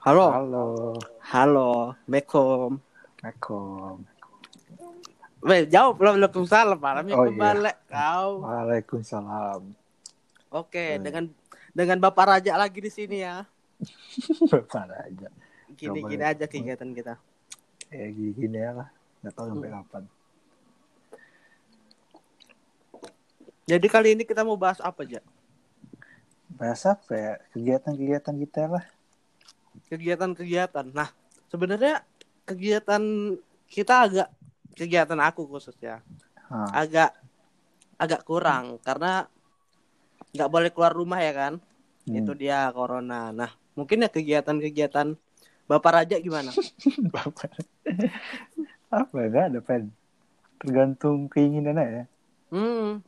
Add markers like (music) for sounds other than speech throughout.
Halo. Halo. Halo. Mekom. Assalamualaikum. Weh, jawab Waalaikumsalam. Malamnya Oh, iya. kembali kau. Waalaikumsalam. Oke, Hmm. dengan dengan Bapak Raja lagi di sini ya. (laughs) Mana aja. Gini-gini aja kegiatan kita. Ya gini-gini ya lah. Gak tahu sampai Hmm. kapan. Jadi kali ini kita mau bahas apa aja? Bahas apa ya? Kegiatan-kegiatan kita lah. Kegiatan-kegiatan. Nah, sebenarnya kegiatan kita agak kegiatan aku khususnya Hah. agak agak kurang karena nggak boleh keluar rumah ya kan? Hmm. Itu dia corona. Nah, mungkin ya kegiatan-kegiatan Bapak Raja gimana? (laughs) Bapak. apa ya? Gak ada pen. Tergantung keinginan aja. Hmm.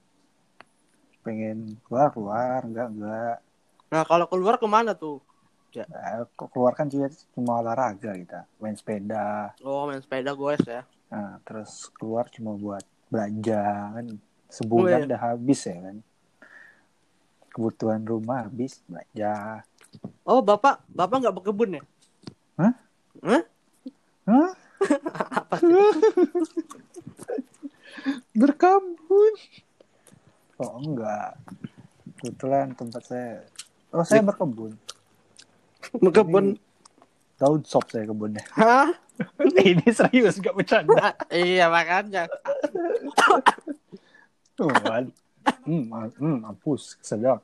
Pengen keluar-keluar. Enggak, enggak. Nah, kalau keluar ke mana tuh? Nah, kok keluar kan juga cuma olahraga kita. Main sepeda. Oh, main sepeda goes ya. Nah, terus keluar cuma buat belanja kan. Sebulan Oh, iya. udah habis ya kan. Kebutuhan rumah habis belanja. Oh, Bapak, Bapak nggak berkebun ya? Hah? Hah? Hah? (laughs) Apa sih? (laughs) Berkebun. Oh enggak. Kebetulan tempat saya. Oh saya berkebun. Berkebun. Ini Daun sop saya kebunnya. Hah? (laughs) Ini serius gak bercanda. iya, makanya. Tuh kan. Hmm, hmm, mampus, sedap.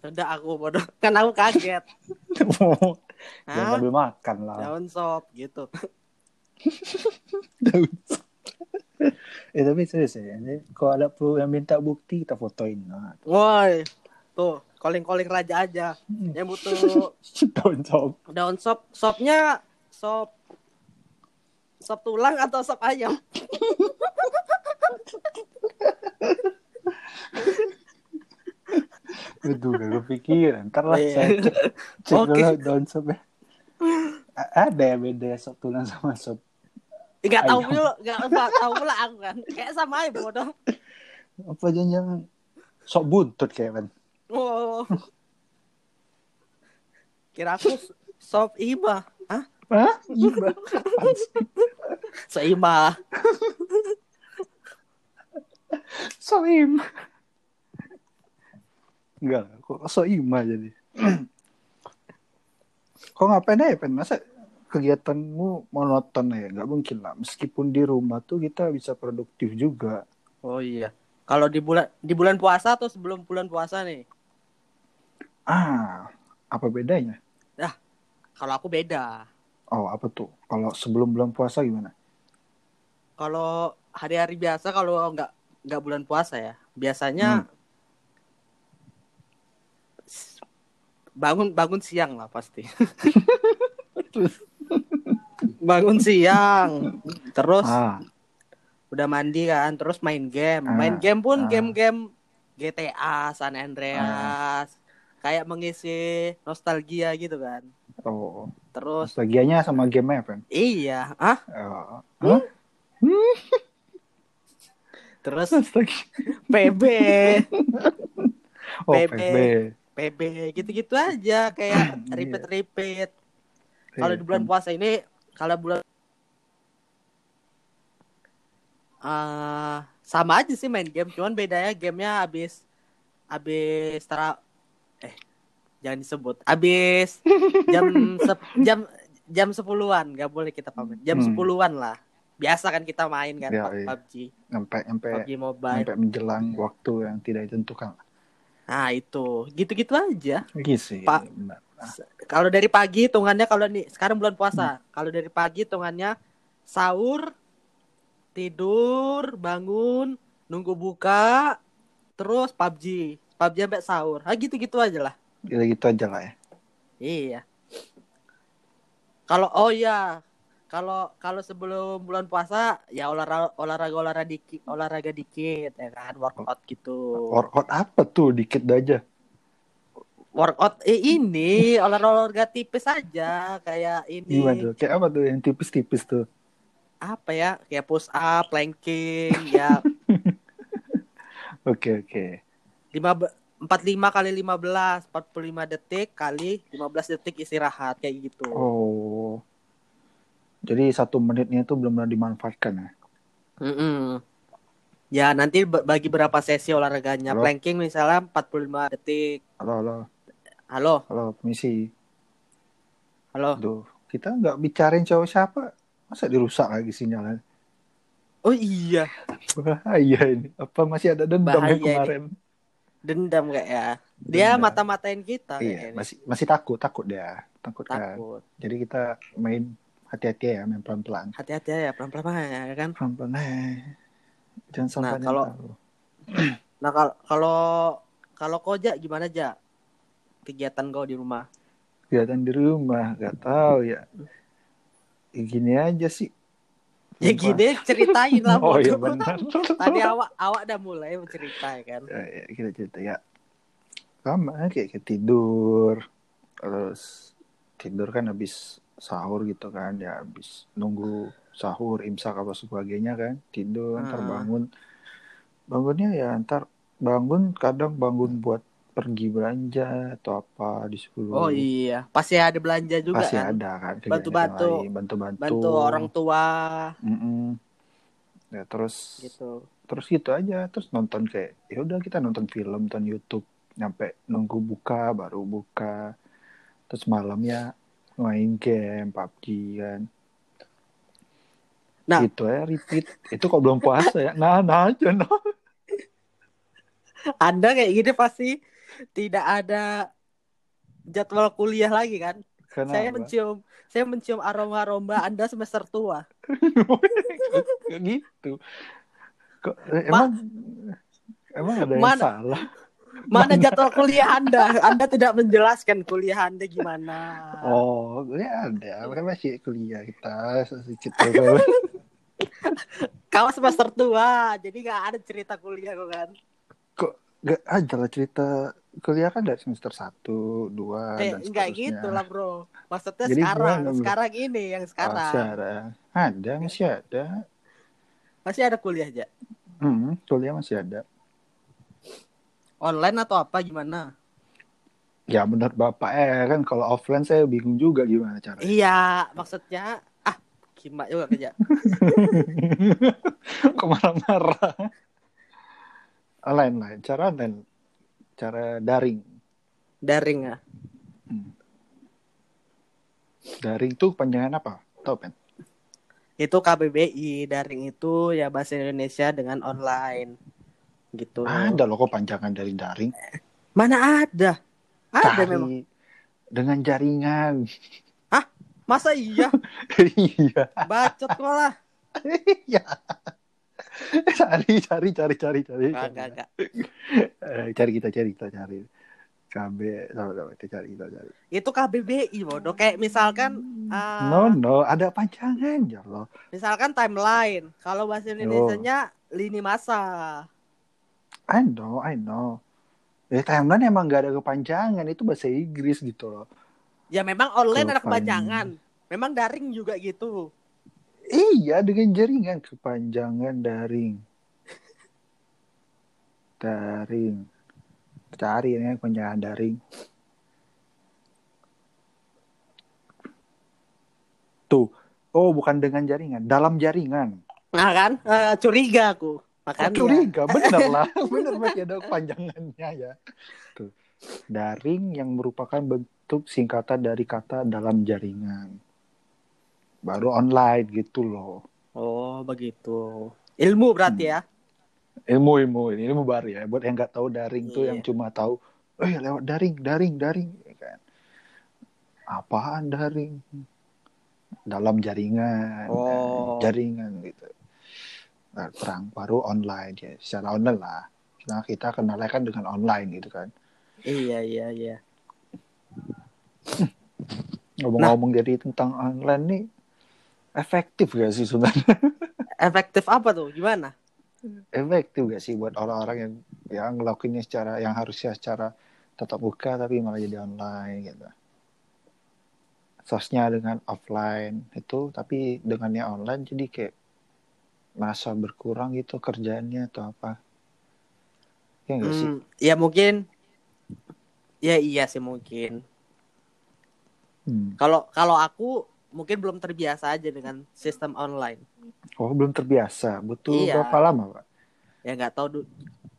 Udah aku bodoh. Kan aku kaget. Jangan Hah? sambil makan lah. Daun sop gitu. Daun sop. eh tapi serius ya. Ini kalau ada perlu yang minta bukti kita fotoin. Nah, Woi. Tuh, calling-calling raja aja. Hmm. Yang butuh (laughs) daun sop. daun sop. Sopnya sop sop tulang atau sop ayam? (laughs) Itu gak kepikiran. Ntar lah Iya. saya cek, cek Oke. dulu daun sopnya. Ada ya beda sop tulang sama sop. Enggak tahu pula, enggak usah tahu pula aku kan. Kayak sama aja bodoh. Apa jangan sop buntut kayak kan? Oh. Kira aku sop iba. Hah? Hah? Sih? Seima. Soim. Enggak, kok soima jadi. kok ngapain aja, Pen? Masa kegiatanmu monoton ya? Nggak mungkin lah. Meskipun di rumah tuh kita bisa produktif juga. Oh iya. Kalau di bulan di bulan puasa atau sebelum bulan puasa nih? Ah, apa bedanya? Kalau aku beda. Oh, apa tuh? Kalau sebelum bulan puasa gimana? Kalau hari-hari biasa kalau nggak nggak bulan puasa ya, biasanya s- bangun bangun siang lah pasti. bangun siang, terus Ah, udah mandi kan, terus main game. Ah, Main game pun ah. game-game GTA, San Andreas, kayak mengisi nostalgia gitu kan. oh. Terus Nostalgianya sama game Pen? iya, ah, Oh. Hmm? Hah? (laughs) terus Nostalgia. PB, Oh, PB. PB. Gitu-gitu aja kayak (clears throat) Iya. repeat-repeat. Kalau di bulan puasa ini, kalau bulan Ah, sama aja sih main game, cuman bedanya gamenya habis habis jangan disebut. Habis jam sep- jam jam sepuluhan nggak boleh kita pamit. Jam Hmm. sepuluhan lah. Biasa kan kita main kan Pub- iya. PUBG, sampai sampai PUBG Mobile. sampai menjelang waktu yang tidak ditentukan. Nah, itu. Gitu-gitu aja. Gitu sih. Pak. Kalau dari pagi hitungannya kalau nih sekarang bulan puasa. Kalau dari pagi hitungannya sahur, tidur, bangun, nunggu buka, terus PUBG. PUBG sampai sahur. Ah gitu-gitu aja lah. Gitu-gitu aja lah ya. Iya. Kalau oh iya, kalau kalau sebelum bulan puasa ya olahraga olahraga olahraga dikit, olahraga dikit ya kan, workout gitu. Workout apa tuh dikit aja. Workout eh ini olahraga olahraga tipis aja kayak ini. Gimana tuh? Kayak apa tuh yang tipis-tipis tuh? apa ya kayak push up planking ya (laughs) Oke oke. lima be- 45 kali 15, 45 detik kali 15 detik istirahat kayak gitu. Oh. Jadi satu menitnya itu belum pernah dimanfaatkan ya? Mm-mm. Ya, nanti ba- bagi berapa sesi olahraganya. Halo? Planking misalnya 45 detik. Halo, halo, Halo, halo, permisi. halo. Aduh, kita nggak bicarain cowok siapa. Masa dirusak lagi sinyalnya? Oh iya, (laughs) Bahaya ini. Apa masih ada dendam Bahaya yang ini. Dendam kayak ya. Dia Dendam. mata-matain kita Iya, kayaknya. masih masih takut, takut dia. Takut kan. takut. Jadi kita main hati-hati ya, main pelan-pelan. Hati-hati ya, pelan-pelan ya kan. Pelan-pelan eh. Jangan sampai (clears throat) Nah, ada yang kalau-. Nah, kalau kalau kalau kau Ja gimana Ja? Kegiatan kau di rumah. kegiatan di rumah, nggak tahu ya. Ya, Gini aja sih. Ya gini ceritain lah (laughs) Oh iya benar. (laughs) Tadi awak awak udah mulai mencerita ya kan. Ya, ya, kita cerita ya. Sama kayak, kayak tidur. Terus tidur kan habis sahur gitu kan ya habis nunggu sahur imsak apa sebagainya kan tidur ntar Ah. bangun bangunnya ya ntar bangun kadang bangun buat pergi belanja atau apa disuruh Oh iya, pasti ada belanja juga pasti kan. ada kan kegiatan Bantu-bantu. yang lain, bantu-bantu. Bantu orang tua. Mm-mm. ya terus gitu. terus gitu aja. Terus nonton kayak ya udah kita nonton film nonton YouTube. Nyampe nunggu buka baru buka. Terus malam ya main game PUBG kan. Nah. itu ya repeat. Itu kok belum puasa ya? Nah nah aja nah. (laughs) Anda kayak gini pasti tidak ada jadwal kuliah lagi kan? Kenapa? Saya mencium saya mencium aroma-aroma Anda semester tua. (laughs) Gitu kok eh, emang emang ada yang Mana? salah Mana jadwal kuliah Anda? Anda tidak menjelaskan kuliah Anda gimana. oh ya ada kan masih kuliah kita sedikit. (laughs) Kau semester tua, jadi nggak ada cerita kuliah kok kan? Gak aja lah cerita kuliah kan dari semester 1, 2 Eh, dan enggak seterusnya. gitu lah bro. Maksudnya Jadi sekarang, bro? sekarang ini yang Oh, sekarang. sekarang. Ada, masih ada. Masih ada kuliah aja. Hmm, kuliah masih ada. Online atau apa gimana? Ya benar Bapak eh kan kalau offline saya bingung juga gimana caranya. Iya, maksudnya ah gimana juga kerja. (laughs) Kok marah-marah? Online lah, cara online. Cara daring. Daring ya. Daring tuh panjangan apa? Tahu Pen? Itu KBBI, daring itu ya bahasa Indonesia dengan online. Gitu. Ada loh kok panjangan dari daring. Mana ada? Ada Cari memang. dengan jaringan. Masa iya? (laughs) iya. Bacot malah. (laughs) Iya. Cari, cari, cari, cari, cari. Kagak, kagak. Eh, cari kita cari kita cari. KB sama-sama kita cari kita cari. Itu KBBI bodoh. Kayak misalkan ah, No no, ada panjangan ya loh. misalkan timeline. Kalau bahasa Indonesianya lini masa. I know, I know. Ya timeline emang gak ada kepanjangan itu bahasa Inggris gitu loh. Ya memang online ada kepanjangan. Memang daring juga gitu. Iya dengan jaringan kepanjangan daring. Daring. Cari ya kepanjangan daring. Tuh. Oh, bukan dengan jaringan, dalam jaringan. Nah kan, Eh, curiga aku. Oh, Makanya. curiga, bener lah. (laughs) bener masih ada kepanjangannya ya. Tuh. Daring yang merupakan bentuk singkatan dari kata dalam jaringan. Baru online gitu loh. Oh begitu. Ilmu berarti ya. Ilmu ilmu ini ilmu baru ya. Buat yang nggak tahu daring tuh Iya. yang cuma tahu, ya lewat daring, daring, daring, ya kan. Apaan daring? Dalam jaringan, Oh. jaringan gitu. Nah, perang baru online ya, secara online lah. Nah kita kenalnya kan dengan online gitu kan. Iya iya iya. (laughs) Ngomong-ngomong jadi tentang online nih, efektif gak sih sebenarnya? (laughs) Efektif apa tuh? Gimana? efektif gak sih buat orang-orang yang yang ngelakuinnya secara yang harusnya secara tetap buka tapi malah jadi online gitu. Sosnya dengan offline itu tapi dengannya online jadi kayak merasa berkurang gitu kerjaannya atau apa. Ya sih? Hmm, ya mungkin Ya iya sih mungkin. Hmm. Kalau kalau aku mungkin belum terbiasa aja dengan sistem online. Oh belum terbiasa. Butuh Iya. berapa lama pak? Ya nggak tahu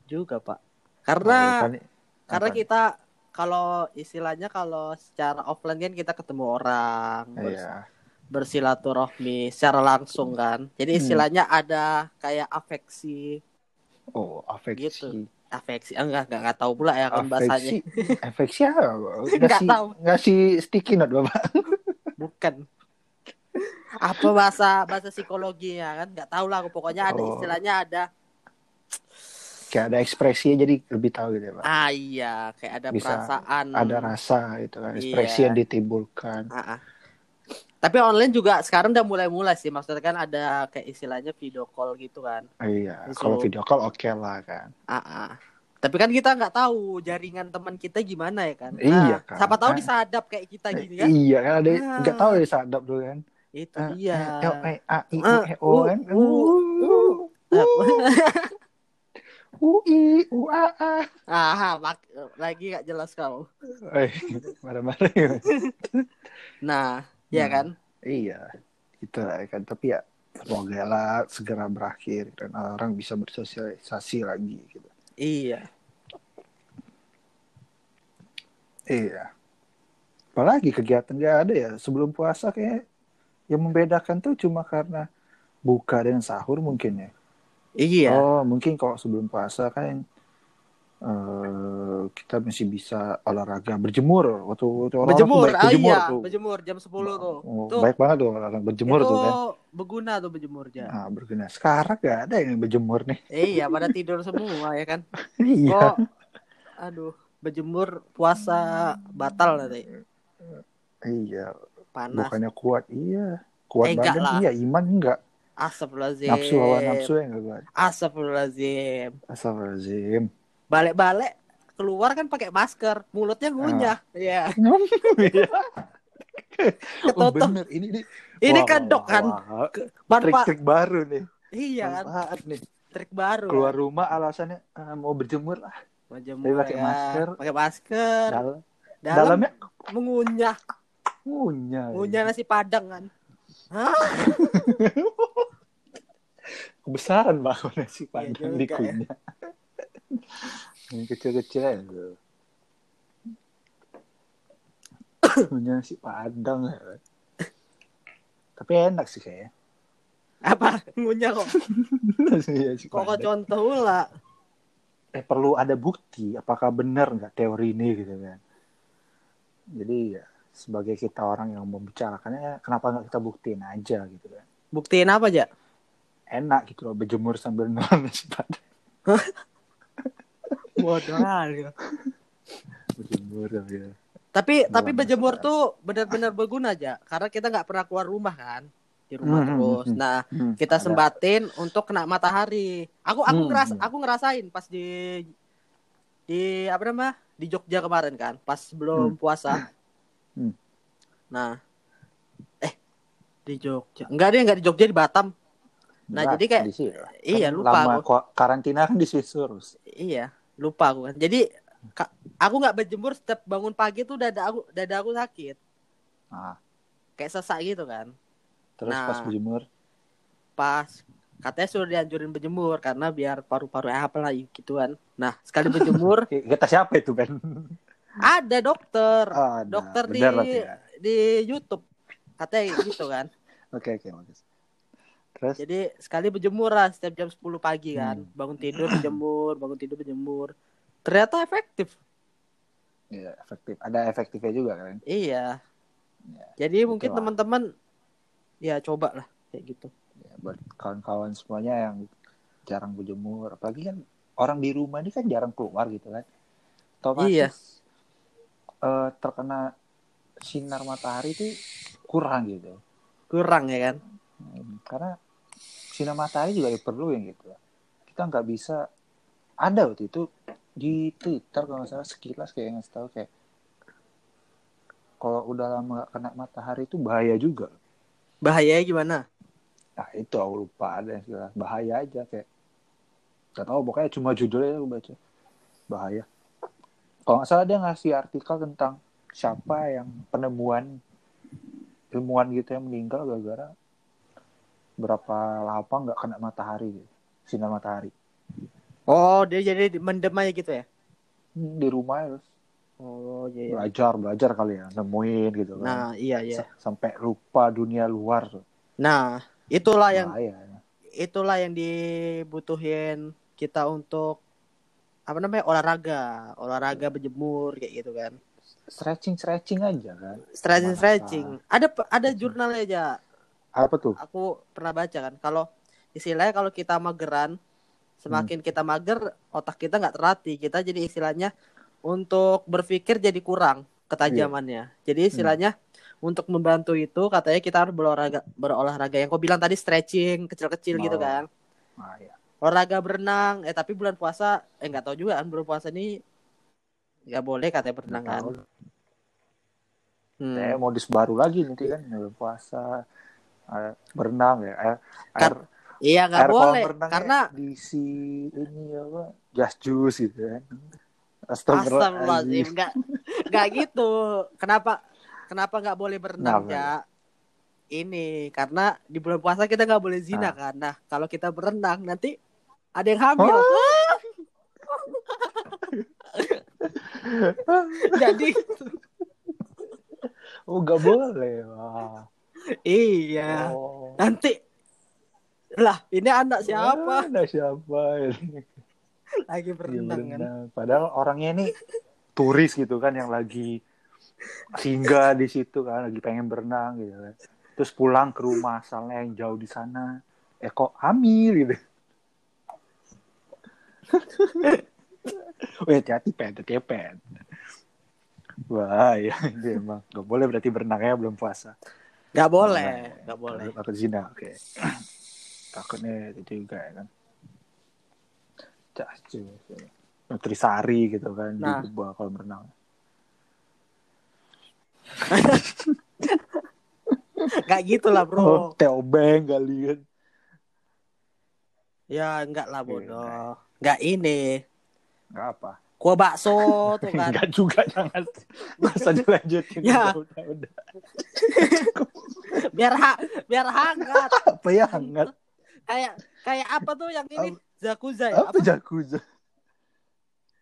juga pak. Oh, Karena kan- karena kita kalau istilahnya kalau secara offline kan kita ketemu orang Iya. bersilaturahmi secara langsung kan. Jadi Hmm. istilahnya ada kayak afeksi, Oh afeksi. Gitu. afeksi ah, enggak enggak, enggak tahu pula ya kan bahasanya. Afeksi. Afeksi apa? (laughs) Ngasih, tahu. ngasih sticky note bapak. Bukan. Apa bahasa bahasa psikologinya kan? Nggak tahu lah. aku. Pokoknya ada Oh. istilahnya ada. Kayak ada ekspresinya jadi lebih tahu gitu ya pak. Ah iya, kayak ada Bisa perasaan. Ada rasa itu kan. Ekspresi Iya. yang ditimbulkan. Ah, ah. Tapi online juga sekarang udah mulai-mulai sih. Maksudnya kan ada kayak istilahnya video call gitu kan. Iya. Disuruh. Kalau video call oke lah kan. Ah, ah. Tapi kan kita nggak tahu jaringan teman kita gimana ya kan. Iya, kan. Siapa tahu Ah. disadap kayak kita gini kan. Iya kan ada Ah. nggak tahu ya sadap dulu kan. Itu Eh, dia. eh, L, E, A, I, U, Ah, E, O U, kan. U, Uh, U, (laughs) I, U, A, A. ah, mak- lagi nggak jelas kau. Eh, marah-marah. (laughs) Nah, ya kan. Iya, itu lah kan. Tapi ya semoga lah segera berakhir dan orang bisa bersosialisasi lagi gitu. Iya. Iya. Apalagi kegiatan gak ada ya sebelum puasa kayak yang membedakan tuh cuma karena buka dan sahur mungkin ya. Iya. Oh, mungkin kalau sebelum puasa kan eh kita masih bisa olahraga berjemur waktu, waktu orang berjemur, baik ah, berjemur iya, tuh. berjemur jam 10 tuh. Oh, Tuh. baik banget tuh orang berjemur itu tuh kan. berguna tuh berjemur ya. Nah, berguna. Sekarang gak ada yang berjemur nih. iya, pada tidur semua ya kan. (laughs) iya. Kok aduh, berjemur puasa batal nanti. Iya, Panas. bukannya kuat. Iya. Kuat Eh, badan lah. iya, iman enggak. Astagfirullahaladzim. Nafsu hawa nafsu ya enggak kuat. Astagfirullahaladzim. Astagfirullahaladzim. Balik-balik keluar kan pakai masker, mulutnya ngunyah. Iya. (laughs) Iya. oh, Ketutup. bener ini nih. Ini Wah, kan dok kan. Trik-trik baru nih. Iya kan. Manfaat nih. Trik baru. Keluar rumah alasannya ah, mau berjemur lah. Berjemur Tapi pakai ya. masker. Pakai masker. Dalam, Dalam, dalamnya mengunyah. Ngunyah. Ngunyah nasi padang kan. (laughs) Kebesaran banget nasi padang juga di ya. Yang kecil-kecil aja tuh. Ngunyah nasi padang ya. Tapi enak sih kayaknya. Apa? Ngunyah kok. (laughs) Nasi Kok kok contoh lah. eh perlu ada bukti apakah benar nggak teori ini gitu kan jadi ya sebagai kita orang yang membicarakannya kenapa nggak kita buktiin aja gitu kan Buktiin apa aja? enak gitu loh berjemur sambil nonton nasi padang Bodoh kali. berjemur sambil Tapi tapi Buang berjemur nasi tuh benar-benar berguna aja. Karena kita nggak pernah keluar rumah kan. Di rumah Hmm, terus. hmm, Nah, Hmm, kita ada. sembatin untuk kena matahari. Aku aku Hmm, ngeras hmm. aku ngerasain pas di di apa namanya? Di Jogja kemarin kan, pas belum puasa. (clears throat) Hmm. Nah, eh di Jogja. Enggak deh, enggak di Jogja di Batam. Nah, Berat jadi kayak di iya, Kan lupa lama aku. karantina kan di Swiss Iya, lupa aku kan. Jadi ka- aku nggak berjemur setiap bangun pagi tuh dada aku dada aku sakit. nah, Kayak sesak gitu kan. terus Nah. pas berjemur Pas katanya suruh dianjurin berjemur karena biar paru-paru eh, apa lah gitu kan. Nah, sekali berjemur (laughs) kata siapa itu Ben ada dokter. Ah, ada. dokter di Benar ya. di YouTube. Katanya gitu kan. (laughs) oke oke bagus terus Jadi sekali berjemur lah setiap jam 10 pagi kan. Hmm. Bangun tidur berjemur, bangun tidur berjemur. Ternyata efektif. ya efektif ada efektifnya juga kan Iya. Ya, Jadi mungkin lah. teman-teman ya coba lah kayak gitu. ya, buat kawan-kawan semuanya yang jarang berjemur apalagi kan orang di rumah ini kan jarang keluar gitu kan otomatis Iya. Eh, terkena sinar matahari itu kurang gitu. Kurang ya kan? Hmm, karena sinar matahari juga diperluin gitu. Kita nggak bisa ada waktu itu di Twitter kalau nggak salah sekilas kayak ngasih tahu kayak kalau udah lama nggak kena matahari itu bahaya juga. Bahayanya gimana? Nah itu aku lupa ada yang jelas bahaya aja kayak gak tahu pokoknya cuma judulnya aku baca. Bahaya kalau nggak salah dia ngasih artikel tentang siapa yang penemuan ilmuwan gitu yang meninggal gara-gara berapa lama nggak kena matahari gitu. sinar matahari Oh, dia jadi mendem aja gitu ya? Hmm, di rumah terus Oh, iya. iya. belajar belajar kali ya nemuin gitu kan Nah, iya iya. S- sampai lupa dunia luar tuh Nah, itulah yang Bahaya. itulah yang dibutuhin kita untuk apa namanya olahraga, olahraga berjemur kayak gitu kan. stretching stretching aja kan Stretching Masa? stretching. Ada ada jurnalnya aja. apa tuh Aku pernah baca kan kalau istilahnya kalau kita mageran semakin kita mager otak kita nggak terlatih kita jadi istilahnya untuk berpikir jadi kurang ketajamannya jadi istilahnya untuk membantu itu katanya kita harus berolahraga berolahraga yang kau bilang tadi stretching kecil-kecil gitu Oh. kan ah, ya. Olahraga berenang eh tapi bulan puasa eh nggak tahu juga kan bulan puasa ini nggak boleh katanya berenang kan. Hmm. Kayak modus baru lagi nanti kan bulan puasa eh, berenang ya air, air, iya nggak air boleh karena diisi ini apa just juice gitu kan Astagfirullahaladzim nggak nggak gitu kenapa kenapa nggak boleh berenang Kenapa? ya ini karena di bulan puasa kita nggak boleh zina Ah. kan nah kalau kita berenang nanti ada yang hamil (laughs) jadi (laughs) oh nggak boleh wah iya oh. nanti lah ini anak siapa Ada siapa ini? lagi berenang kan berenang. Padahal orangnya ini turis gitu kan yang lagi singgah di situ kan, lagi pengen berenang gitu kan. Terus pulang ke rumah asalnya yang jauh di sana, eh kok hamil gitu. (laughs) Wih, hati-hati pen, hati pen. Wah, ya ini emang gak boleh berarti berenangnya belum puasa. nggak boleh Nah, nggak boleh Takut zina, oke. (clears throat) Takutnya itu juga ya kan. Cacu. Nutrisari gitu kan Nah. diubah kalau berenang. nggak gitu lah bro Oh, Teo Beng kali kan. ya enggak lah bodoh nggak ini Enggak apa. kuah bakso tuh kan Enggak juga jangan. Enggak usah dilanjutin. Ya. Udah, udah, udah. (laughs) biar ha biar hangat Apa ya hangat? kayak kayak apa tuh yang ini Zakuza ya Apa apa jacuzzi?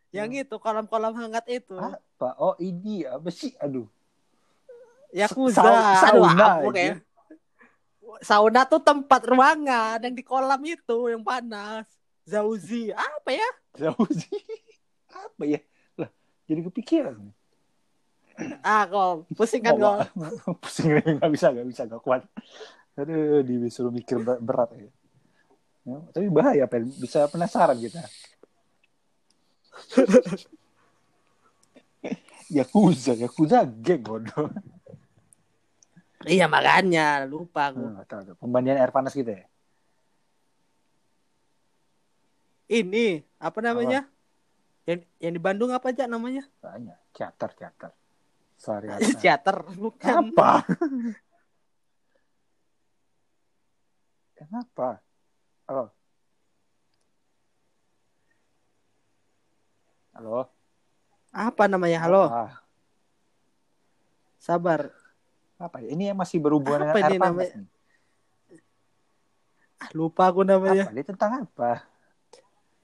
yang itu kolam-kolam hangat itu Apa? Oh ini apa sih? Aduh. Yakuza Sa- aduh sauna aja. kayak sauna tuh tempat ruangan yang di kolam itu yang panas Zauzi. Apa ya? Jacuzzi. (laughs) Apa ya? Lah, jadi kepikiran. (clears throat) ah kok pusing kan kok? pusing nggak bisa nggak bisa nggak kuat. Aduh disuruh mikir ber- berat ya. Ya, tapi bahaya pen. Bisa penasaran kita. (laughs) Yakuza Yakuza geng bodoh. Iya makanya. Lupa aku. Hmm, tahu pembandingan air panas gitu ya ini apa namanya? Yang yang di Bandung apa aja namanya? Banyak. Teater teater. Sorry, (laughs) teater bukan. Apa kenapa? Halo? Halo? Apa namanya? Halo? Ah, sabar. Apa? Ini yang masih berhubungan Apa dengan ini namanya? Ah, lupa aku namanya. Apa? Dia tentang apa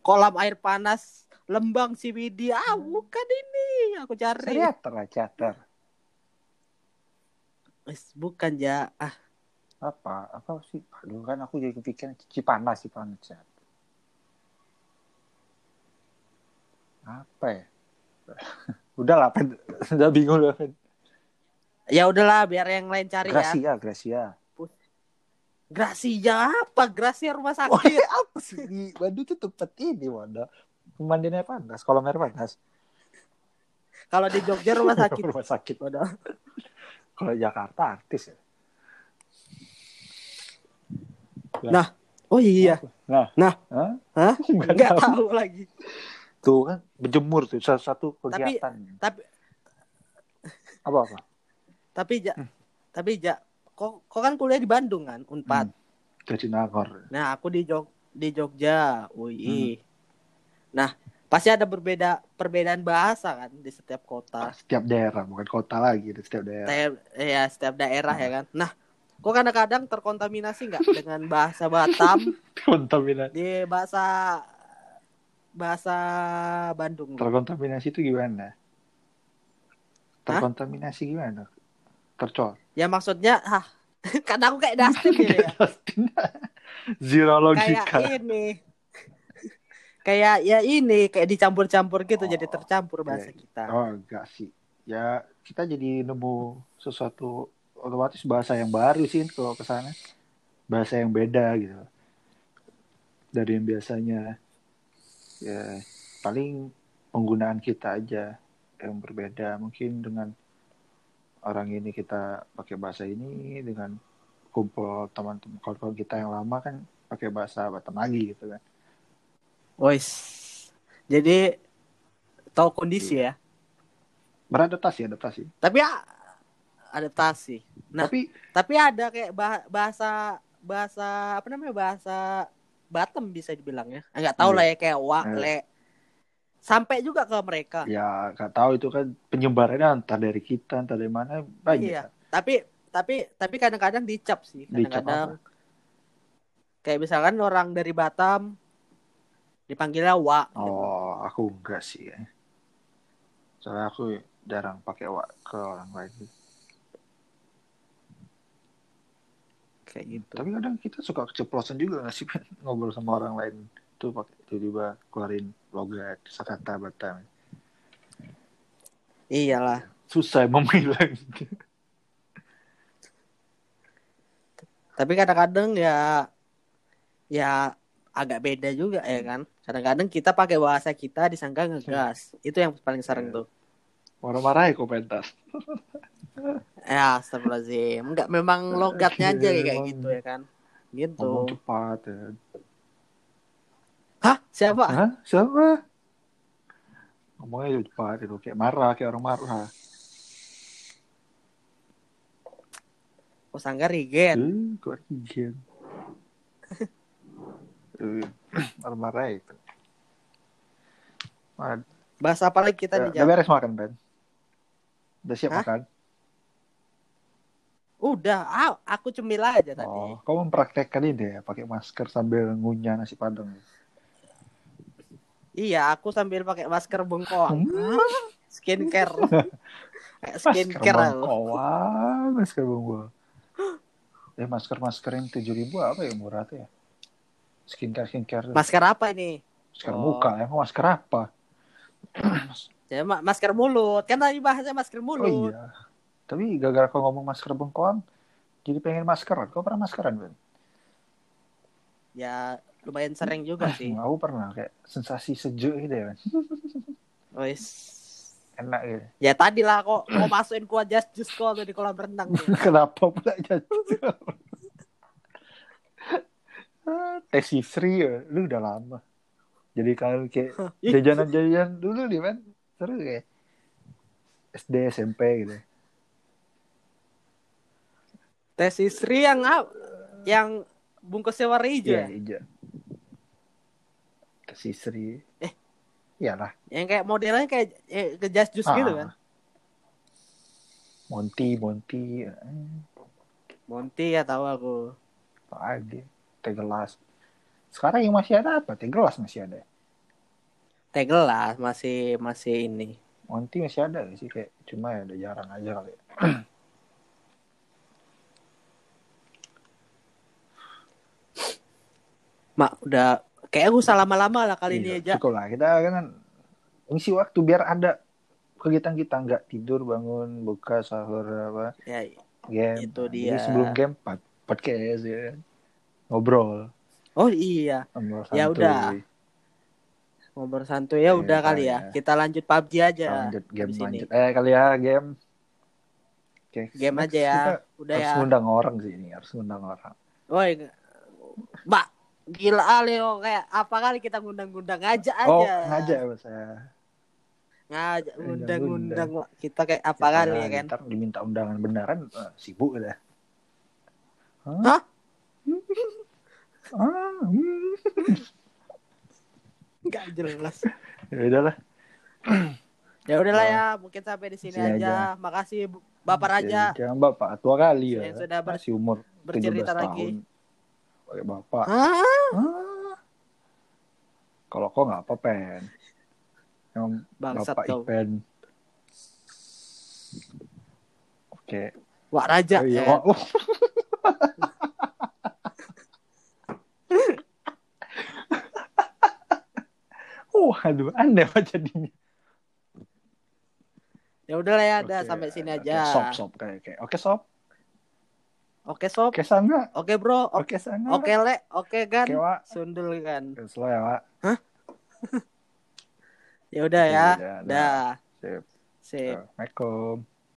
kolam air panas Lembang CBD ah bukan ini aku cari. Teater lah teater Wes, bukan ya ah. Apa apa sih? Aduh kan aku jadi kepikiran Cipanas Cipanas teater. apa ya? (laughs) Udah lah udah bingung Pen. ya udahlah biar yang lain cari ya. Gracia Gracia Gracia apa? Gracia rumah oh, sakit. apa sih? Di Bandung tuh tempat ini wadah pemandian air panas kolam air panas. Kalau di Jogja rumah (laughs) sakit. Rumah sakit Waduh. kalau Jakarta artis ya. Nah, oh iya. Nah Nah. Hah? Hah? (laughs) Nggak nggak tahu. tahu lagi. Tuh kan berjemur tuh salah satu Tapi- kegiatan. tapi apa apa? Tapi ja Hmm. tapi ja kok kok kan kuliah di Bandung kan Unpad Jatinangor nah aku di Jog di Jogja UI Hmm. nah pasti ada berbeda perbedaan bahasa kan di setiap kota. Setiap daerah, bukan kota lagi, di setiap daerah. Setiap, ya setiap daerah ya kan. Nah, kok kadang-kadang terkontaminasi nggak dengan bahasa Batam (laughs) Kontaminasi. di bahasa bahasa Bandung? Terkontaminasi itu gimana? Terkontaminasi gimana? Tercol. Ya maksudnya, ah, (laughs) karena aku kayak Dustin gitu ya. Zero (laughs) kayak (laughs) logika. ini kayak ya ini kayak dicampur-campur gitu jadi tercampur bahasa oke. kita Oh, enggak sih. Ya, kita jadi nemu sesuatu otomatis bahasa yang baru sih kalau ke sana. Bahasa yang beda gitu. Dari yang biasanya. Ya, paling penggunaan kita aja yang berbeda. Mungkin dengan orang ini kita pakai bahasa ini dengan kumpul teman-teman kawan kita yang lama kan pakai bahasa Batam lagi gitu kan. Wois jadi tahu kondisi ya Beradaptasi, adaptasi. tapi ya adaptasi nah Tapi tapi ada kayak bah- bahasa bahasa apa namanya bahasa Batam bisa dibilang ya nggak tahu Iya. lah ya kayak wa Iya. le sampai juga ke mereka ya nggak tahu itu kan penyebarannya entah dari kita entah dari mana banyak Iya. tapi tapi tapi kadang-kadang dicap sih kadang-kadang kayak misalkan orang dari Batam dipanggilnya wa gitu. oh aku enggak sih ya. soalnya aku jarang pakai wa ke orang lain kayak gitu tapi kadang kita suka keceplosan juga nggak sih (laughs) ngobrol sama orang lain tuh pakai tiba-tiba keluarin logat kata Batam. Iyalah. Susah memilah tapi kadang-kadang ya ya agak beda juga ya kan. Kadang-kadang kita pakai bahasa kita disangka ngegas. Itu yang paling sering tuh. Marah-marah ya komentar. Ya astagfirullahaladzim. Enggak memang logatnya aja Iya, kayak gitu ya kan. Gitu. cepat ya. Hah siapa Hah? siapa ngomongnya cepat itu kayak marah kayak orang marah oh sangka Rigen Eh, keluar izin. (laughs) Eh, (clears throat) Marah-marah itu. Ah, bahasa apa lagi kita nih udah beres makan, Ben? Udah siap Hah? makan? udah ah, aku cemil aja tadi Oh, kamu mempraktekkan ini ya, pakai masker sambil ngunyah nasi padang. Iya aku sambil pakai masker bengkoang Hmm. skincare (laughs) kayak Masker skincare aku. bangkoang, masker bangkoang. Eh, masker-masker yang tujuh ribu apa ya murah tuh ya? Skincare, skincare. masker apa ini masker Oh. muka, emang masker apa? (clears throat) ya ma- masker mulut kan tadi bahasnya masker Oh mulut iya. Tapi gara-gara kau ngomong masker bengkoang, jadi pengen maskeran. Kau pernah maskeran, Ben? ya lumayan sering juga sih Aku pernah kayak sensasi sejuk gitu ya. Wis. Enak gitu. Ya tadi lah kok mau masukin kuah just jus kok tuh di kolam renang. tuh. (laughs) Kenapa pula jadi? Tes Sri ya, lu udah lama. Jadi kalau kayak jajanan-jajanan dulu nih, Ben. Seru kayak SD, SMP gitu. Tes istri yang yang bungkusnya warna hijau Iya, ya? hijau. Tes Sri. Eh. Iyalah. Yang kayak modelnya kayak eh, ke just jus gitu Ah. kan. Monty, Monty. Eh, Monty ya tahu aku. apa lagi? Teh gelas. Sekarang yang masih ada apa? Teh gelas masih ada. Teh gelas masih masih ini. Monty masih ada sih kayak cuma ya udah jarang aja kali. ya. (clears throat) Mak udah kayak aku salah lama-lama lah kali ini Iya, aja. Cukup lah kita kan ngisi waktu biar ada kegiatan kita nggak tidur bangun buka sahur apa Ya game. Itu Jadi dia. sebelum game pod- podcast ya ngobrol. oh iya ngobrol Ya udah. ngobrol santuy ya Iya, udah kali ya. iya. Kita lanjut PUBG aja. Lanjut game lanjut. Eh kali ya game. Oke. Game next aja ya. Udah harus ya. ngundang orang sih ini, harus ngundang orang. Woi, Mbak, gila Aleo kayak apa kali kita ngundang-ngundang ngajak aja. Oh, ngajak ya saya. Ngajak Ngundang-ngundang. kita kayak apa kali ya kan. Ntar diminta undangan beneran eh, sibuk dah. Hah? Ah, hmm. (laughs) Nggak jelas. Ya udahlah. Ya udahlah ya, mungkin sampai di sini Sini aja. Makasih Bapak Raja Jangan bapak tua kali ya. Yang sudah ber- Masih umur bercerita 17 lagi. tahun. Pakai bapak. Hah? Ah. Kalau kok nggak apa pen. Yang Bangsat bapak kau. Ipen. Oke. Wak Raja. Oh, iya. ya. Oh, (laughs) oh. Oh, aduh, aneh apa jadinya. Ya udahlah ya, udah Oke, sampai sini aja. Sop, sop, kayak, kayak. Oke, sop. Oke sob, Oke, sana. oke bro, oke sana. oke le, oke kan, Oke, Wak. sundul kan. Oke, slow ya, Wak. Ya udah ya, udah, dah, Sip. sip. Assalamualaikum.